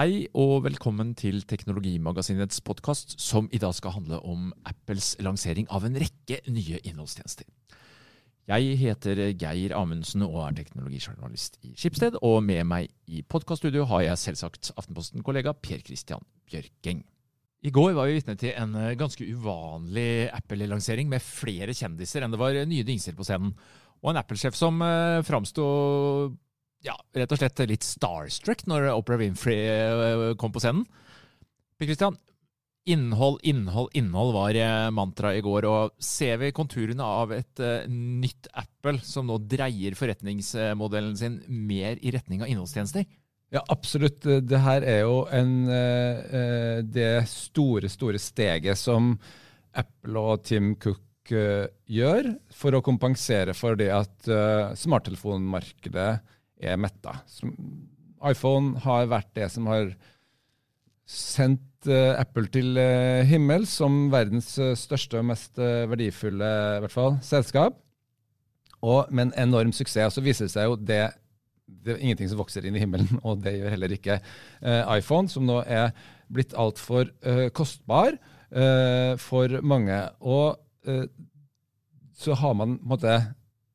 Hei og velkommen til Teknologimagasinets podkast, som i dag skal handle om Apples lansering av en rekke nye innholdstjenester. Jeg heter Geir Amundsen og er teknologijournalist i Skipsted, og med meg i podkaststudio har jeg selvsagt Aftenposten-kollega Per Christian Bjørking. I går var vi vitne til en eh, ganske uvanlig Apple-lansering med flere kjendiser enn det var nye dingser på scenen. Og en Apple-sjef som uh, framsto ja, rett og slett litt starstruck når Oprah Winfrey eh, kom på scenen. Per Christian, innhold, innhold, innhold var mantraet mantra i går. Og ser vi konturene av et nytt Apple som nå dreier forretningsmodellen sin mer i retning av innholdstjenester? Ja, absolutt. Det her er jo en, uh, det store, store steget som Apple og Tim Cook uh, gjør for å kompensere for det at smarttelefonmarkedet er metta. iPhone har vært det som har sendt Apple til himmel som verdens største og mest verdifulle fall, selskap. Og med en enorm suksess. Og så viser det seg jo det det er ingenting som vokser inn i himmelen, og det gjør heller ikke iPhone, som nå er blitt altfor uh, kostbar for mange. Og så har man på en måte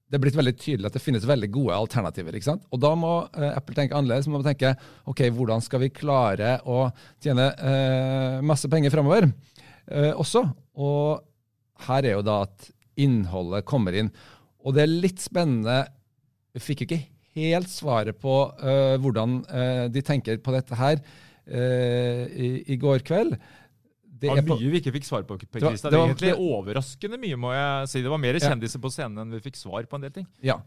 det er blitt veldig tydelig at det finnes veldig gode alternativer. ikke sant? Og da må uh, Apple tenke annerledes. Man må tenke ok, hvordan skal vi klare å tjene uh, masse penger framover uh, også. Og her er jo da at innholdet kommer inn. Og det er litt spennende Vi fikk jo ikke helt svaret på hvordan de tenker på dette her i, i går kveld. Det var mye vi ikke fikk svar på. Per Christian. Det var, egentlig overraskende mye, må jeg si. Det var mer kjendiser på scenen enn vi fikk svar på en del ting. Ja.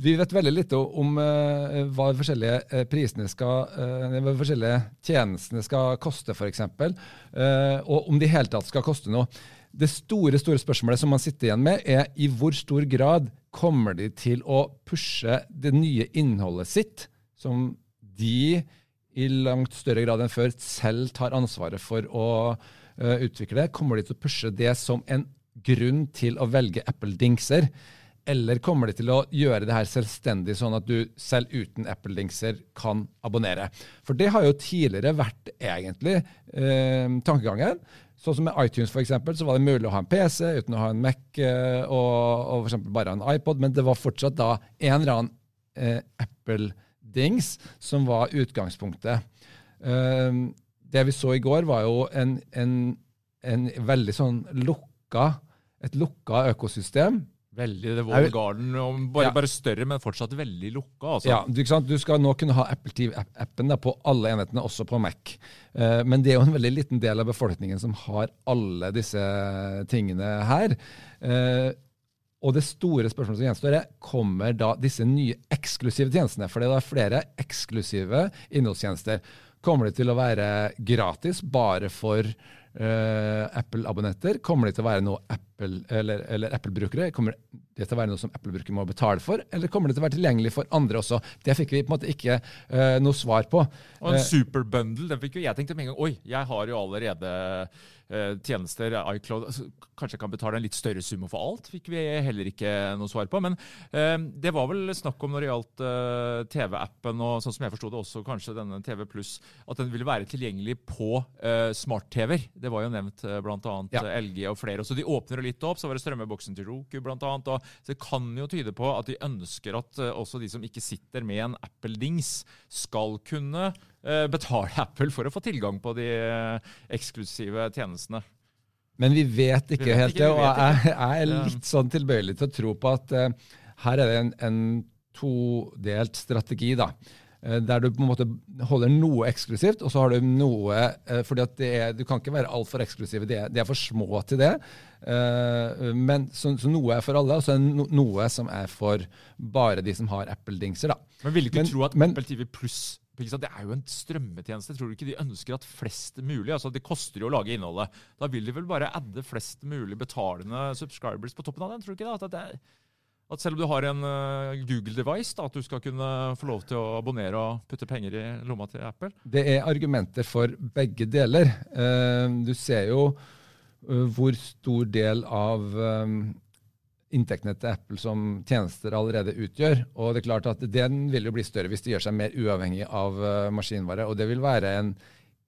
Vi vet veldig lite om uh, hva forskjellige uh, prisene skal, uh, hva forskjellige tjenestene skal koste, f.eks. Uh, og om de i hele tatt skal koste noe. Det store store spørsmålet som man sitter igjen med, er i hvor stor grad kommer de til å pushe det nye innholdet sitt, som de i langt større grad enn før selv tar ansvaret for å uh, utvikle, kommer de til å pushe det som en grunn til å velge Apple-dingser? Eller kommer de til å gjøre det her selvstendig, sånn at du selv uten Apple-dingser kan abonnere? For det har jo tidligere vært egentlig eh, tankegangen. Sånn som med iTunes for eksempel, så var det mulig å ha en PC uten å ha en Mac eh, og, og for bare en iPod, men det var fortsatt da en eller annen eh, Apple-dings som var utgangspunktet. Um, det vi så i går, var jo en, en, en veldig sånn lukka Et lukka økosystem. Veldig det Wall Garden, bare, ja. bare, større, men fortsatt veldig lukka. Altså. Ja, du, du, skal nå kunne ha Apple TV-appen på alle enhetene, også på Mac. Uh, men det er jo en veldig liten del av befolkningen som har alle disse tingene her. Uh, og det store spørsmålet som gjenstår, er kommer da disse nye eksklusive tjenestene? For det er flere eksklusive innholdstjenester. Kommer de til å være gratis bare for uh, Apple-abonnenter? Kommer de til å være noe Apple, eller, eller Apple-brukere? Kommer det til å være noe som Apple-brukere må betale for? Eller kommer det til å være tilgjengelig for andre også? Det fikk vi på en måte ikke uh, noe svar på. Og en uh, superbundle, den fikk jo jeg tenkt med en gang. Oi, jeg har jo allerede eh, tjenester, iCloud altså, Kanskje jeg kan betale en litt større sum for alt, fikk vi heller ikke noe svar på. Men eh, det var vel snakk om når det gjaldt eh, TV-appen, og sånn som jeg forsto det også kanskje denne TV Pluss, at den ville være tilgjengelig på eh, smart-TV-er. Det var jo nevnt eh, bl.a. Ja. LG og flere. Så de åpner det litt opp. Så var det strømmeboksen til Roku bl.a. Så det kan jo tyde på at de ønsker at eh, også de som ikke sitter med en Apple-dings, skal kunne eh, betale Apple for å få tilgang på de eh, eksklusive tjenestene. Men vi vet ikke Vi vet helt det, og jeg, er litt sånn tilbøyelig til å tro på at uh, her er det en, en todelt strategi, da. Der du på en måte holder noe eksklusivt, og så har du noe fordi at er, Du kan ikke være altfor eksklusiv. de er, de er for små til det. Eh, men så, så noe er for alle, og så er det no, noe som er for bare de som har Apple-dingser. Men vil du ikke Men- tro at men- Apple TV Pluss Det er jo en strømmetjeneste. Tror du ikke de ønsker at flest mulig altså Det koster jo å lage innholdet. Da vil de vel bare adde flest mulig betalende subscribers på toppen av den? tror du ikke da? At, det at selv om du har en eh, Google-device, at du skal kunne få lov til å abonnere og putte penger i lomma til Apple? Det er argumenter for begge deler. Eh, Du ser jo hvor stor del av eh, inntektene til Apple som tjenester allerede utgjør. Og det er klart at den vil jo bli større hvis det gjør seg mer uavhengig av eh, maskinvare. Og det vil være en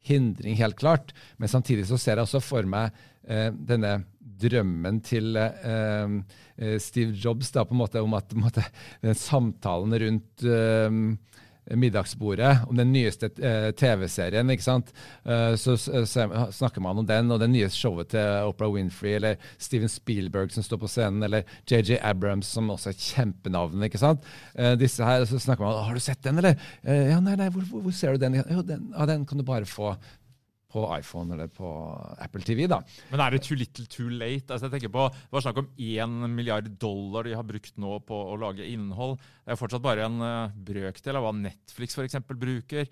hindring, helt klart. Men samtidig så ser jeg også for meg eh, denne drømmen til eh, eh, Steve Jobs da, på en måte om at måte, den samtalen rundt eh, middagsbordet om den nyeste eh, TV-serien. ikke sant? Eh, så, så snakker man om den, og det nye showet til Oprah Winfrey, eller Steven Spielberg som står på scenen, eller JJ Abrams, som også er et kjempenavn. ikke sant? Eh, disse her, Så snakker man om har du sett den, eller? Eh, ja, nei, nei, hvor, hvor, hvor ser du den? Jo, den, ja, den kan du bare få på iPhone eller på Apple TV. da. Men er det too little too late? Altså jeg tenker på, Det var snakk om 1 milliard dollar de har brukt nå på å lage innhold. Det er fortsatt bare en uh, brøkdel av hva Netflix eksempel bruker.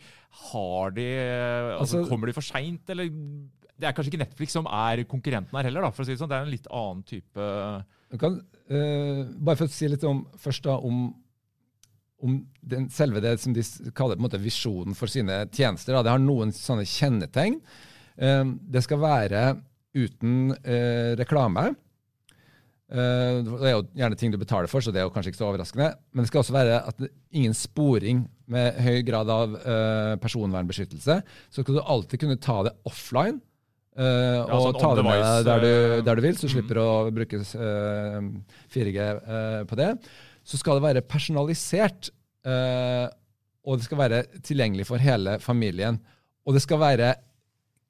Har de, eh, altså, Altså- Kommer de for seint, eller Det er kanskje ikke Netflix som er konkurrenten her heller, da, for å si det sånn. Det er en litt annen type kan, uh, bare for å si litt om, først da, om, om den, selve det som de kaller på en måte visjonen for sine tjenester. Da. Det har noen sånne kjennetegn. Eh, det skal være uten eh, reklame. Eh, det er jo gjerne ting du betaler for, så det er jo kanskje ikke så overraskende. Men det skal også være at det, ingen sporing med høy grad av eh, personvernbeskyttelse. Så skal du alltid kunne ta det offline. Ja, og sånn ta det med deg der du, der du vil, så mm. slipper du å bruke eh, 4G eh, på det. Så skal det være personalisert, eh, og det skal være tilgjengelig for hele familien. Og det skal være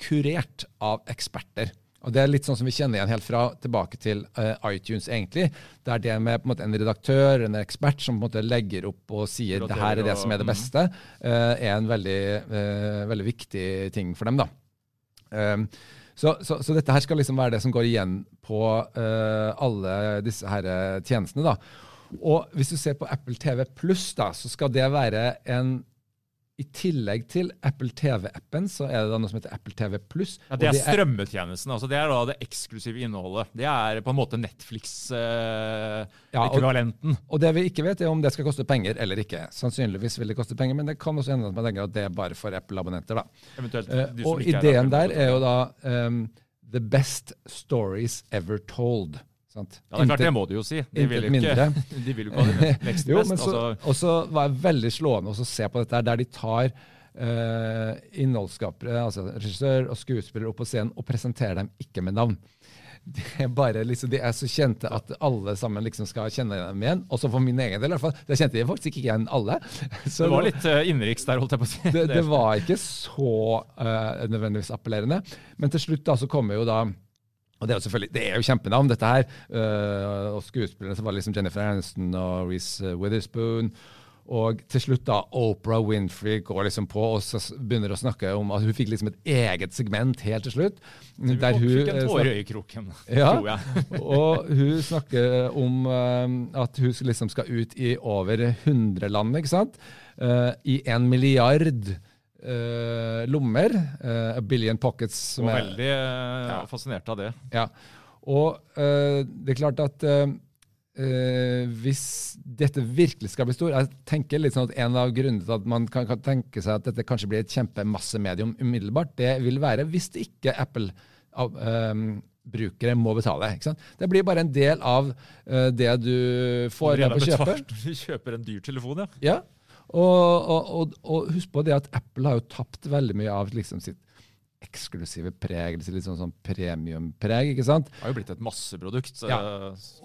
kurert av eksperter. Og Det er litt sånn som vi kjenner igjen helt fra tilbake til uh, iTunes, egentlig. Det er det med på en, måte, en redaktør, en ekspert, som på en måte legger opp og sier det her er det som er det beste, uh, er en veldig, uh, veldig viktig ting for dem. da. Um, så, så, så dette her skal liksom være det som går igjen på alle disse her tjenestene. da. Og hvis du ser på Apple TV Pluss, så skal det være en I tillegg til Apple TV-appen, så er det da noe som heter Apple TV Pluss. ja, Det er strømmetjenesten. altså Det er da det eksklusive innholdet. Det er på en måte Netflix-ekvivalenten. Netflix-ekvivalenten. Og det vi ikke vet, er om det skal koste penger eller ikke. Sannsynligvis vil det koste penger, men det kan også hende at man tenker at det er bare for Apple-abonnenter. da. Eventuelt Eh, som og er ideen Apple- der er jo da um, The best stories ever told. Sant? Ja, det er klart, det må du jo si. De vil jo ikke, de vil jo ikke ha det next Jo, men så, altså, og så var det veldig slående også å se på dette her, der de tar uh, innholdsskapere, altså regissør og skuespiller opp på scenen og presenterer dem ikke med navn. De er, bare, liksom, de er så kjente at alle sammen liksom skal kjenne dem igjen. Også for min egen del, i hvert fall. Det kjente jeg faktisk ikke igjen alle. Så det var litt uh, innenriks der, holdt jeg på å si. det, det var ikke så uh, nødvendigvis appellerende. Men til slutt da så kommer jo da og Det er jo selvfølgelig, det er jo kjempenavn, dette her. Uh, og skuespillerne som var liksom Jennifer Aniston og Reece Witherspoon. Og til slutt da Oprah Winfrey går liksom på og så begynner å snakke om at hun fikk liksom et eget segment helt til slutt. Du der hun, fikk en eh, tåre i kroken, Ja. tror jeg. og hun snakker om uh, at hun liksom skal ut i over 100 land, ikke sant? Uh, I en milliard eh, lommer. eh, a billion pockets. Som Og er, veldig uh, Ja. fascinert av det. ja. Og eh, det er klart at eh, eh, hvis dette virkelig skal bli stor Jeg tenker litt sånn at En av grunnene til at man kan, kan tenke seg at dette kanskje blir et kjempemassemedium umiddelbart, det vil være hvis det ikke Apple av, um, brukere må betale. ikke sant? Det blir bare en del av uh, det du får med på kjøpet. Du kjøper en dyr telefon, ja. Ja, og, og, og, husk på det at Apple har jo tapt veldig mye av liksom sitt eksklusive preg, litt sånn, sånn premiumpreg. ikke sant? Det har jo blitt et masseprodukt. Ja.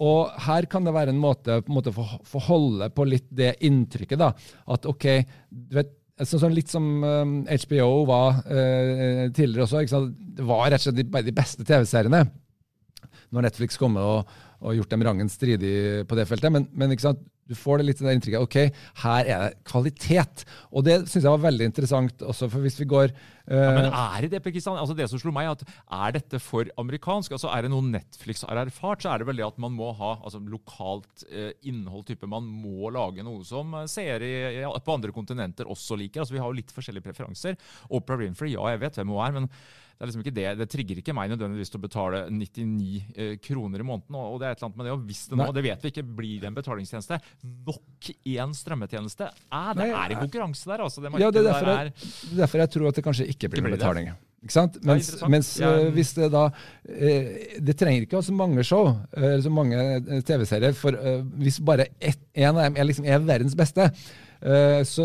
Og her kan det være en måte, på en måte å få holde på litt det inntrykket. da, At OK, du vet, så, sånn litt som um, HBO var uh, tidligere også. ikke sant? Det var rett og slett de, de beste TV-seriene. Når Netflix kom og, og gjort dem rangen stridig på det feltet. Men, men ikke sant? Du får det litt det inntrykket ok, her er det kvalitet. Og det syns jeg var veldig interessant også, for hvis vi går ja, Men er det det, Altså Det som slo meg, at er dette for amerikansk? Altså Er det noe Netflix har erfart, så er det vel det at man må ha altså, lokalt uh, innhold. type Man må lage noe som uh, seere på andre kontinenter også liker. Altså Vi har jo litt forskjellige preferanser. Oprah Winfrey, ja, jeg vet hvem hun er. men det er liksom ikke det. Det trigger ikke meg nødvendigvis til å betale 99 eh, kroner i måneden. og det er et eller annet med det, og Hvis det nå, det vet vi ikke, blir det en betalingstjeneste, nok én strømmetjeneste eh, Det er en konkurranse der, altså. Det ja, det er derfor, jeg, derfor jeg tror at det kanskje ikke blir noen betaling. Ikke sant? Mens, mens ja. uh, hvis det da uh, Det trenger ikke å ha så mange show, uh, så mange TV-serier, for hvis bare ett, en av dem er, liksom, er verdens beste, så,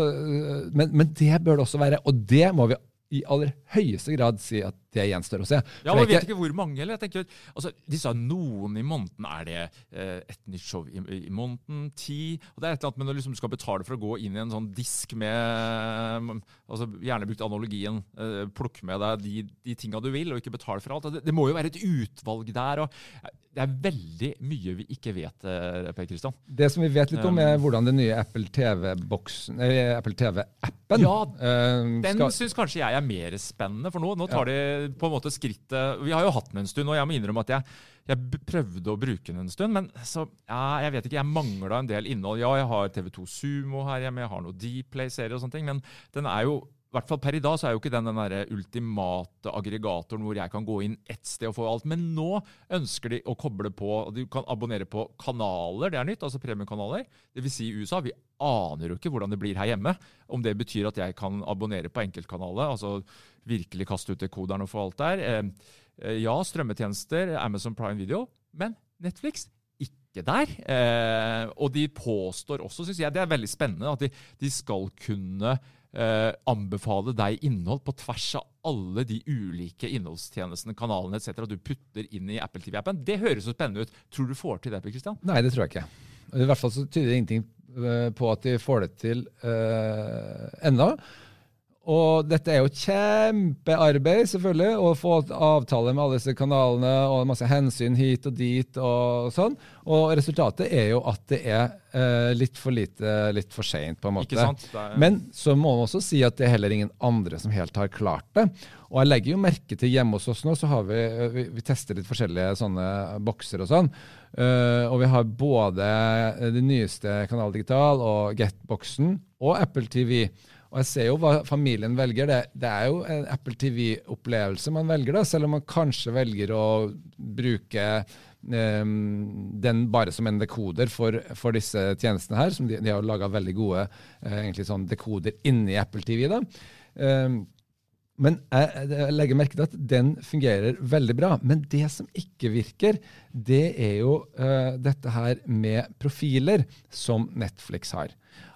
men, men, det bør det også være. Og det må vi i aller høyeste grad si at det gjenstår å se. Ja, Man vet ikke hvor mange. eller jeg tenker, altså, De sa noen i måneden. Er det eh, et nytt show i, i, måneden? Ti? Og det er et eller annet, Men når liksom, du skal betale for å gå inn i en sånn disk med altså Gjerne brukt analogien. Eh, plukk med deg de, de tinga du vil, og ikke betale for alt. Det, det, må jo være et utvalg der. og Det er veldig mye vi ikke vet. Eh, per Kristian. Det som vi vet litt om, er um, hvordan den nye Apple TV-boksen, Apple TV-appen Ja, uh, den skal... syns kanskje jeg er mer spennende. For nå, nå tar ja. de på en måte skrittet Vi har jo hatt den en stund, og jeg må innrømme at jeg, jeg prøvde å bruke den en stund. Men så, ja, jeg vet ikke, jeg mangla en del innhold. Ja, jeg har TV2 Sumo her hjemme, jeg har noe Dplay-serie og sånne ting. Men den er jo i hvert fall Per i dag så er jo ikke den den der ultimate aggregatoren hvor jeg kan gå inn ett sted og få alt. Men nå ønsker de å koble på og Du kan abonnere på kanaler, det er nytt, altså premiekanaler. Dvs. Si i USA. Vi aner jo ikke hvordan det blir her hjemme. Om det betyr at jeg kan abonnere på enkeltkanaler, altså virkelig kaste ut dekoderen og få alt der. Eh, eh, ja, strømmetjenester, Amazon Prime Video. Men Netflix ikke der. Eh, og de påstår også, syns jeg, det er veldig spennende, at de, de skal kunne eh, anbefale deg innhold på tvers av alle de ulike innholdstjenestene, kanalene etc. du putter inn i Apple TV-appen. Det høres så spennende ut. Tror du får til det? Christian? Nei, det tror jeg ikke. I hvert fall så tyder det ingenting eh, på at de får det til eh, ennå. Og dette er jo kjempearbeid, selvfølgelig, å få avtale med alle disse kanalene og masse hensyn hit og dit og sånn. Og resultatet er jo at det er eh, litt for lite, litt for seint, på en måte. Ikke sant? Er... Men så må man også si at det er heller ingen andre som helt har klart det. Og jeg legger jo merke til hjemme hos oss nå, så har vi, vi, vi tester litt forskjellige sånne bokser og sånn. Uh, og vi har både det nyeste Kanal Digital og Get-boksen og Apple TV. Og jeg ser jo hva familien velger. Det, det er jo en Apple TV-opplevelse man velger, da, selv om man kanskje velger å bruke um, den bare som en dekoder for, for disse tjenestene her. som De, de har laga veldig gode uh, egentlig sånn dekoder inni Apple TV. da. Um, men jeg, legger merke til at den fungerer veldig bra. Men det som ikke virker, det er jo uh, dette her med profiler som Netflix har.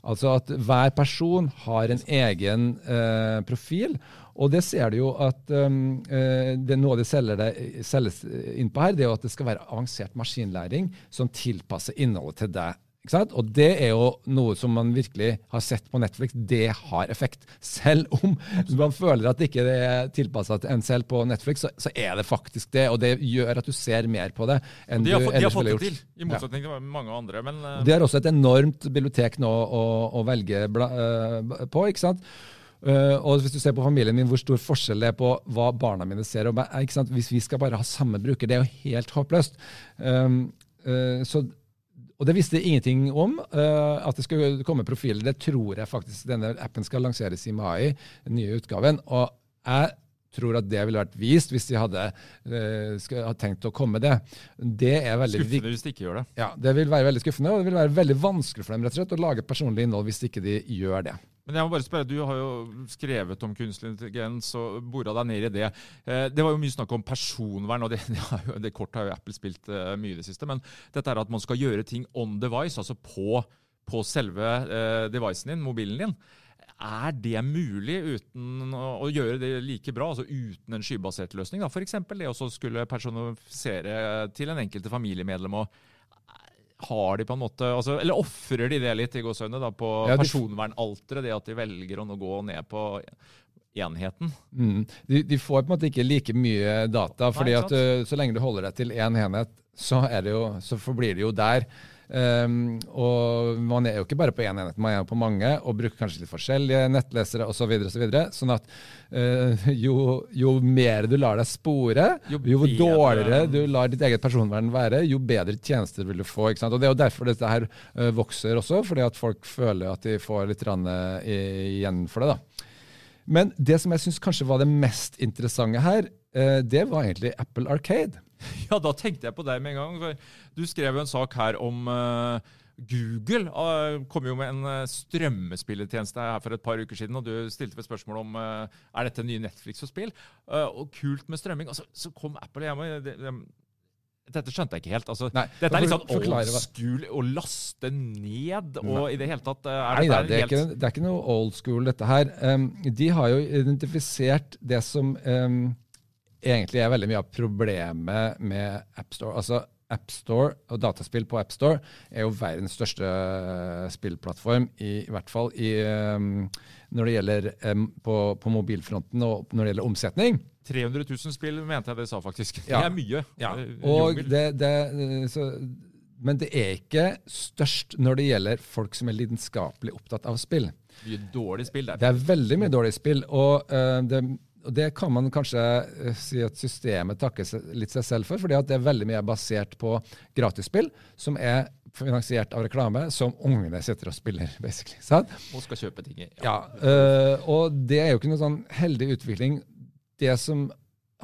Altså at hver person har en egen uh, profil. Og det ser du jo at um, det noe de selger det, selges inn på her, det er jo at det skal være avansert maskinlæring som tilpasser innholdet til deg og det er jo noe som man virkelig har sett på Netflix. Det har effekt. Selv om man føler at det ikke er tilpassa til en selv på Netflix, så, så, er det faktisk det. Og det gjør at du ser mer på det enn de har, du ellers ville gjort. De har fått det til, i motsetning til mange andre. Men, uh... De har også et enormt bibliotek nå å, å velge bla, uh, på. ikke sant? Uh, og hvis du ser på familien min, hvor stor forskjell det er på hva barna mine ser. Og, Hvis vi skal bare ha samme bruker, det er jo helt håpløst. Um, så og det visste jeg ingenting om, uh, at det skulle komme profiler. Det tror jeg faktisk denne appen skal lanseres i mai, den nye utgaven. Og jeg tror at det ville vært vist hvis de hadde, uh, tenkt å komme med det. Det er veldig Skuffende hvis de ikke gjør det. Ja, det vil være veldig skuffende, og det vil være veldig vanskelig for dem rett og slett å lage personlig innhold hvis ikke de gjør det. Men jeg må bare spørre, Du har jo skrevet om kunstig intelligens og bora deg ned i det. Eh, det var jo mye snakk om personvern, og det, det, det kortet har jo Apple spilt uh, mye i det siste. Men dette er at man skal gjøre ting on device, altså på, på selve devicen din, mobilen din. Er det mulig uten å, gjøre det like bra, altså uten en skybasert løsning? F.eks. det å skulle personifisere til en enkelte familiemedlem. og har de på en måte, altså, Eller ofrer de det litt i gåsøgne på ja, personvernalteret, det at de velger å nå gå ned på enheten? Mm. De, de, får på en måte ikke like mye data, fordi at uh, så lenge du holder deg til én enhet, så, jo, så forblir det jo der. Um, og man er jo ikke bare på én en enhet, man er på mange og bruker kanskje litt forskjellige nettlesere osv. Så videre, så videre, sånn at uh, jo, jo, mer du lar deg spore, jo, jo dårligere du lar ditt eget personvern være, jo bedre tjenester vil du få. ikke sant? Og Det er jo derfor dette her uh, vokser også, fordi at folk føler at de får litt uh, igjen for det. da. Men det som jeg syns kanskje var det mest interessante her, det var egentlig Apple Arcade. Ja, da tenkte jeg på deg med en gang. Du skrev jo en sak her om uh, Google uh, kom jo med en uh, strømmespilletjeneste her for et par uker siden, og du stilte vel spørsmål om uh, er dette nye Netflix for spill. og kult med strømming. Og så, så kom Apple hjemme. Det, det, dette skjønte jeg ikke helt. Altså, Nei, dette er litt sånn old school å laste ned og Nei. i det hele tatt er Nei, det, det, er helt... ikke, det er ikke noe old school, dette her. Um, de har jo identifisert det som um, egentlig er veldig mye av problemet med AppStore. Altså, AppStore og dataspill på AppStore er jo verdens største uh, spillplattform, i, i, hvert fall i, um, når det gjelder um, på, på, mobilfronten og når det gjelder omsetning. 300 000 spill mente jeg det sa, faktisk. Ja. Det er mye. Ja. Og det, det, så, men det er ikke størst når det gjelder folk som er lidenskapelig opptatt av spill. Mye dårlig spill der. Det er veldig mye dårlig spill. Og uh, det Det kan man kanskje uh, si at systemet takker litt seg selv for, fordi at det er veldig mye basert på gratisspill som er finansiert av reklame, som ungene sitter og spiller. basically. Sant? Og skal kjøpe ting. Ja, ja uh, og det er jo ikke noe sånn heldig utvikling. Det som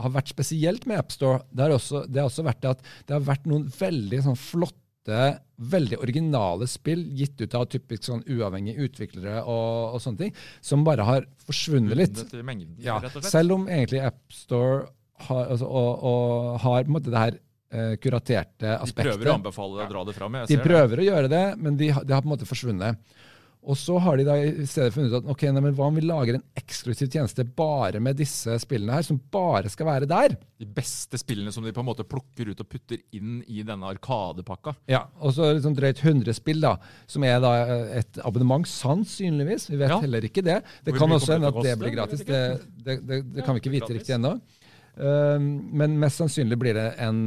har vært spesielt med AppStore, det har også, det har også vært at det har vært noen veldig sånn flotte veldig originale spill gitt ut av typisk sånn uavhengige utviklere og, og, sånne ting, som bare har forsvunnet litt. Mengden, ja, selv om egentlig AppStore har, altså, og, og, har på en måte det her uh, kuraterte aspektet. De prøver å anbefale å dra det fram. De prøver det. å gjøre det, men det de har på en måte forsvunnet. Og så har de da i stedet funnet ut at ok, nei, men hva om vi lager en eksklusiv tjeneste bare med disse spillene her, som bare skal være der? De beste spillene som de på en måte plukker ut og putter inn i denne arkadepakka. Ja, og så liksom drøyt 100 spill, da, som er da eh, et abonnement, sannsynligvis. Vi vet ja. heller ikke det. Det kan også hende at det blir gratis. Det, det, det, det kan vi ikke vite riktig ennå. Uh, men mest sannsynlig blir det en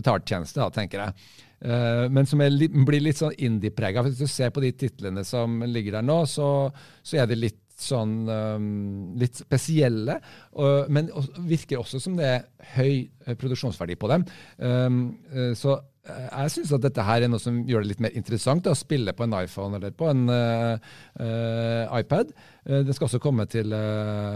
betalt tjeneste, da, tenker jeg. Uh, men som li blir litt sånn indie-prega. Hvis du ser på de titlene som ligger der nå, så, så er de litt sånn um, litt spesielle. Uh, men virker også som det er høy uh, produksjonsverdi på dem. Um, så jeg syns at dette her er noe som gjør det litt mer interessant å spille på en iPhone eller på en iPad. det skal også komme til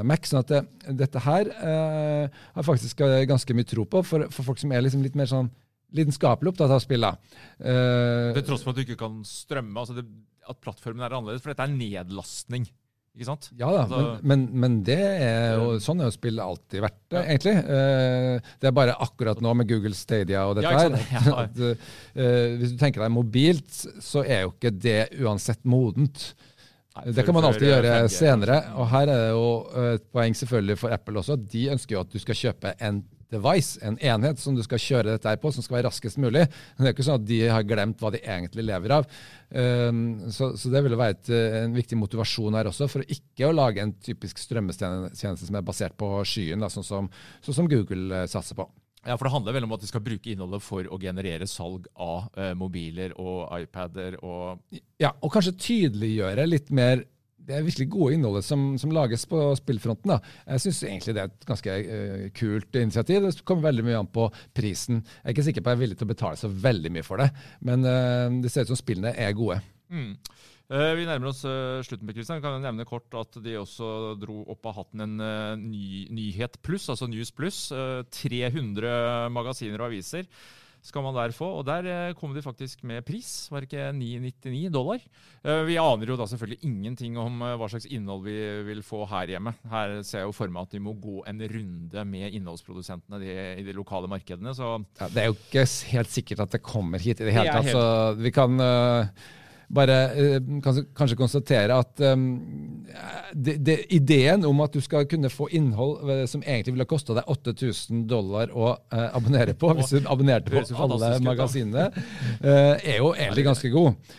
Mac. sånn at det, dette her har faktisk ganske mye tro på for, for folk som er liksom litt mer sånn lidenskapelig opptatt av spillet. Uh, Til tross for at du ikke kan strømme, altså det, at plattformen er annerledes, for dette er nedlastning. Ikke sant? Ja da, altså, men, men, men, det er jo, sånn er jo spillet alltid vært, ja. egentlig. Uh, det er bare akkurat nå med Google Stadia og dette her. Ja, at, uh, hvis du tenker deg mobilt, så er jo ikke det uansett modent. Nei, det kan man alltid gjøre senere. Og her er det jo et poeng selvfølgelig for Apple også. De ønsker jo at du skal kjøpe en device, en enhet som du skal kjøre dette her på, som skal være raskest mulig. Men det er ikke sånn at de har glemt hva de egentlig lever av. Um, så, det vil være et, en viktig motivasjon her også, for ikke å lage en typisk strømmetjeneste som er basert på skyen, da, sånn, som, sånn som Google uh, satser på. Ja, for Det handler vel om at de skal bruke innholdet for å generere salg av eh, mobiler og iPader. og... Ja, og kanskje tydeliggjøre litt mer det er virkelig gode innholdet som, som lages på spillfronten. Da. Jeg syns egentlig det er et ganske uh, kult initiativ. Det kommer veldig mye an på prisen. Jeg er ikke sikker på at jeg er villig til å betale så veldig mye for det, men uh, det ser ut som spillene er gode. Mm. Eh, vi nærmer oss uh, slutten. Christian. Vi kan nevne kort at de også dro opp av hatten en uh, ny, Nyhet pluss, altså News pluss. 300 magasiner og aviser skal man der få. Og der kom de faktisk med pris, var det ikke 999 dollar. Vi aner jo da selvfølgelig ingenting om hva slags innhold vi vil få her hjemme. Her ser jeg jo for meg at vi må gå en runde med innholdsprodusentene de, i de lokale markedene. Så ja, det er jo ikke helt sikkert at det kommer hit i det hele tatt. Altså, vi kan bare uh, kanskje konstatere at um, det, det, ideen om at du skal kunne få innhold uh, som egentlig ville kosta deg 8000 dollar å uh, abonnere på, hvis du abonnerte på alle magasinene, er jo egentlig ganske god.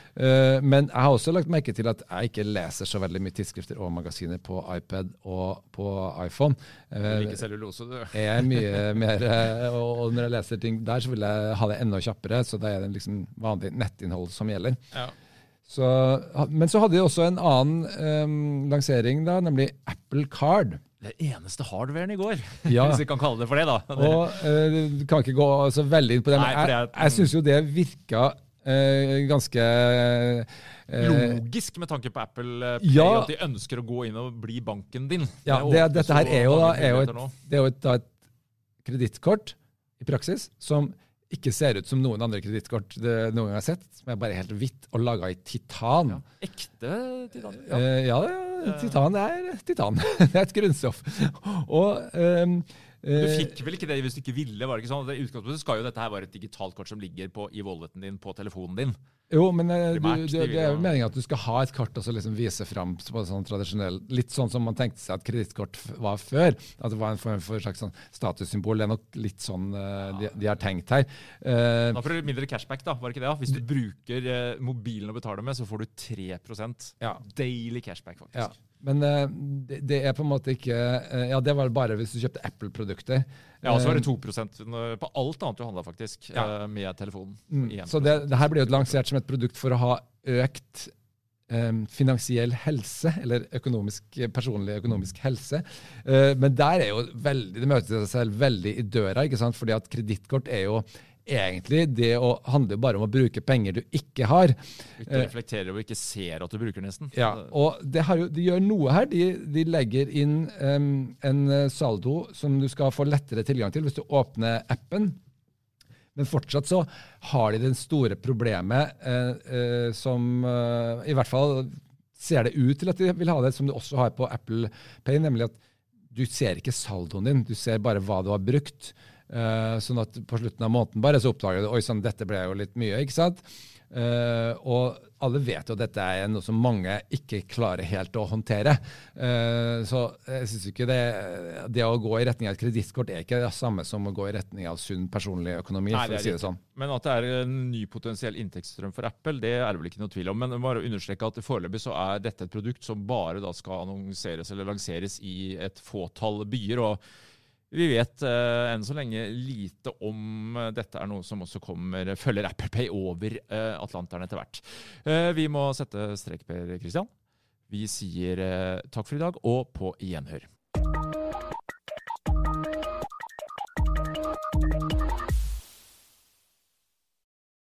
men jeg har også lagt merke til at jeg ikke leser så veldig mye tidsskrifter og magasiner på iPad og på iPhone. du liker cellulose, du. Er mye mer, og når jeg leser ting der, så vil jeg ha det enda kjappere. Så da er det liksom vanlig nettinnhold som gjelder. Ja. Så, men så hadde de også en annen um, lansering, da, nemlig Apple Card. Det eneste hardwaren i går, ja. hvis vi kan kalle det for det. da. Og uh, kan ikke gå så veldig inn på det, men jeg, jeg, jeg syns jo det virka uh, ganske uh, Logisk med tanke på Apple Play, ja, at de ønsker å gå inn og bli banken din. Ja, det, Dette her er jo, da, er jo et, det er jo et, et kredittkort i praksis som ikke ser ut som noen andre kredittkort noen gang har sett. Som er bare helt hvitt og laga i titan. Ja. Ekte titan? Ja, ja, ja titan er titan. det er et grunnstoff. Og um, du fikk vel ikke det hvis du ikke ville? var det ikke sånn? I utgangspunktet skal jo dette her være et digitalt kort som ligger på, i walleten din på telefonen din. Jo, men eh, du, du, det er jo meninga at du skal ha et kort og så liksom vise fram på sånn tradisjonell Litt sånn som man tenkte seg at kredittkort var før. At det var en form for slags sånn statussymbol. Det er nok litt sånn uh, de, de, har tenkt her. Uh, da får du mindre cashback, da. var det ikke det? Hvis du bruker uh, mobilen å betale med, så får du 3 ja. daily cashback, faktisk. Ja. Men uh, det, det, er på en måte ikke uh, Ja, det var bare hvis du kjøpte Apple-produkter. Ja, og så var det 2% på alt annet du handla, faktisk, ja. uh, med telefonen. Mm. Så det, det, her blir jo lansert som et produkt for å ha økt um, finansiell helse, eller økonomisk, personlig økonomisk helse. men der er jo veldig, det møter seg selv veldig i døra, ikke sant? fordi at kredittkort er jo egentlig det å handle bare om å bruke penger du ikke har. Du reflekterer og ikke ser at du bruker, nesten. Ja, og det jo, de gjør noe her. De, de legger inn um, en eh, saldo som du skal få lettere tilgang til hvis du åpner appen. Men fortsatt så har de det store problemet uh, uh, som uh, i hvert fall ser det ut til at de vil ha det, som du også har på Apple Pay, nemlig at du ser ikke saldoen din, du ser bare hva du har brukt. Uh, sånn at på slutten av måneden bare så oppdager du oi sånn, dette ble jo litt mye. ikke sant? Uh, og alle vet jo at dette er noe som mange ikke klarer helt å håndtere. Uh, så jeg syns ikke det, det å gå i retning av et kredittkort er ikke det samme som å gå i retning av sunn personlig økonomi. Nei, for å si det sånn. Men at det er en ny potensiell inntektsstrøm for Apple, det er det vel ikke noe tvil om. Men bare å understreke at foreløpig så er dette et produkt som bare da skal annonseres eller lanseres i et fåtall byer. og vi vet uh, enn så lenge lite om uh, dette er noe som også kommer, følger Apple Pay over uh, Atlanteren etter hvert. Vi må sette strek, Per Christian. Vi sier takk for i dag, og på gjenhør.